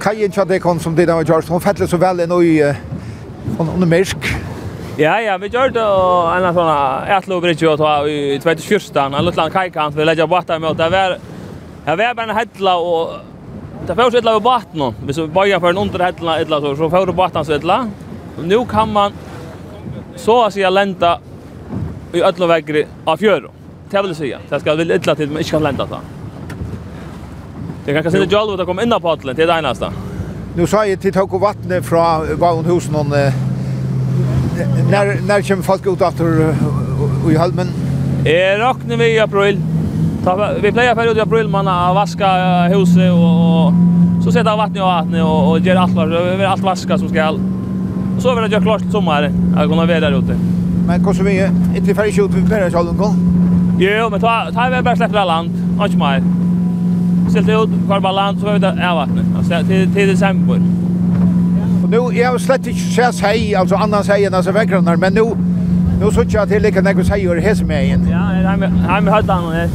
Kajen tja det kom som det där var George. Hon fällde så väl en i... Hon är mersk.
Ja, ja, vi gjorde en sån här ätlobridge och ta i 2014. En liten kajkant. Vi lägger båtar mot. Det var... Det var bara en hädla och Det får så illa vid batten Hvis vi börjar för en underhällna illa så, så får du batten så illa. Nu kan man så att säga lända i ödla vägri av fjörro. Det vill säga. Det ska väl illa till men inte kan lända så. Det kan kanske inte jalva att komma in på paddeln, till det enaste.
Nu sa jag till tog vattnet från vagnhusen och när när kommer folk ut efter i halmen?
Är rockne vi i april. Ta, vi pleier för ut i april man har vaska huset og, og så setter vattnet og vattnet og, og gjør alt klart. Det vi alt vaska som skal. Og så vil vill gjøre klart till sommaren. jeg kommer være der ute.
Men hva så vi inte färdig ut vid Bergs hallen går.
Jo, men ta ta vi bare slipper av land. og ikke mer. Stilte ut kvar balans så får vi där av vattnet. altså, til, til desember.
Og nu jeg har slett ikke sett seg, altså alltså seg enn alltså vägrannar men nu Nu så tjat till lika när jag säger hes med igjen?
Ja, han han hade han.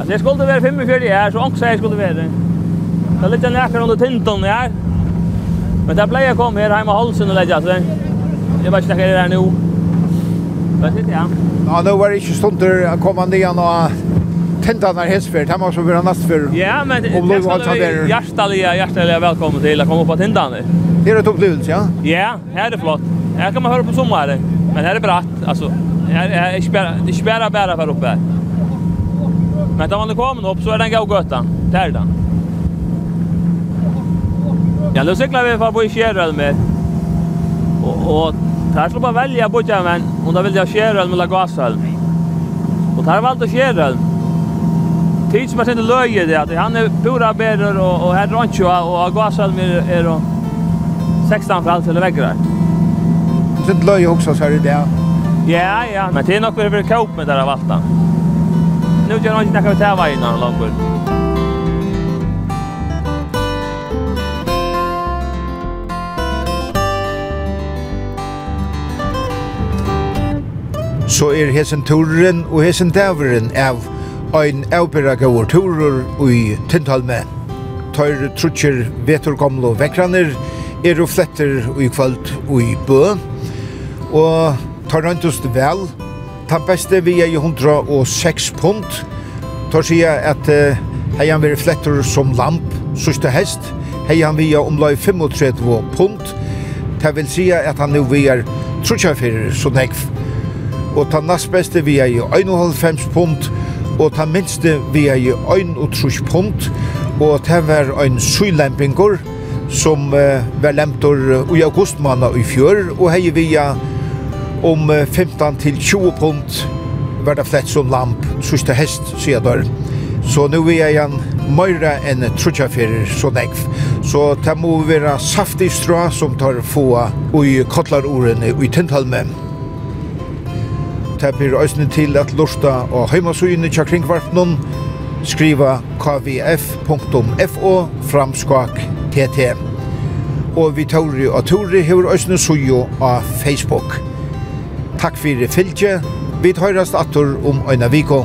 Alltså jag skulle vara 45 här, så också jag skulle vara. Det är lite näkare under tinton här. Men där blev jag kom här hemma halsen och lägga sig. Jag vet inte när det är nu. Vad sitter jag?
Ja, nu var det inte stund där att komma ner och tintan här hästfärd. Han var så vara näst för.
Ja, men det är hjärtaliga, hjärtaliga välkommen till att komma på tintan.
Det är ett upplevelse, ja?
Ja, här är flott. Här kan man höra på sommaren. Men här är bratt, alltså. Här är inte bara, det är inte bara bara för uppe. Men da man kommer upp så är den god götta. Det er den. Ja, nu cyklar vi för bo i Fjärröl med. Och, och där skulle man välja bort men om de vill ha Fjärröl med Lagasöl. Och där valde Tid som med sin löje det att han är pura bärer och, och här rancho och Lagasöl med är då 16 för allt eller
vägrar. Det löje också så här det det.
Ja, ja, men det är nog för att kopa med där av vatten nu gör han inte något här vägen han långt.
Så er hesen turen og hesen daveren av ein avbera gaur turer i Tindholme. Tøyre trutjer veturkomlo vekraner er og fletter i kvalt og i bø. Og tar røntust vel ta beste vi er i 106 pund. Tar sier at uh, hei han veri flettur som lamp, sørste hest. Hei han vi er omlai 35 pund. Ta vil sier at han nu vi er fyrir så nekv. Og ta nast beste vi er i 1,5 pund. Og ta minste vi er i 1,3 pund. Og ta var en sylempingur som uh, var lemtur i augustmanna i fjør og hei vi er om 15 til 20 pund var det flett som lamp, sørste hest, sier der. Så nu er jeg igjen møyre enn trutjaferer så nekv. Så det må være saftig strå som tar få i kottlarordene i tenthalme. Det blir øsne til at lorsta og heimasøyene tja kringvarpnen skriva kvf.fo framskak tt. Og vi tauri og tauri hever øsne sujo av Facebook. Takk fyrir fylgje. Vi tøyrast attur om øyna viko.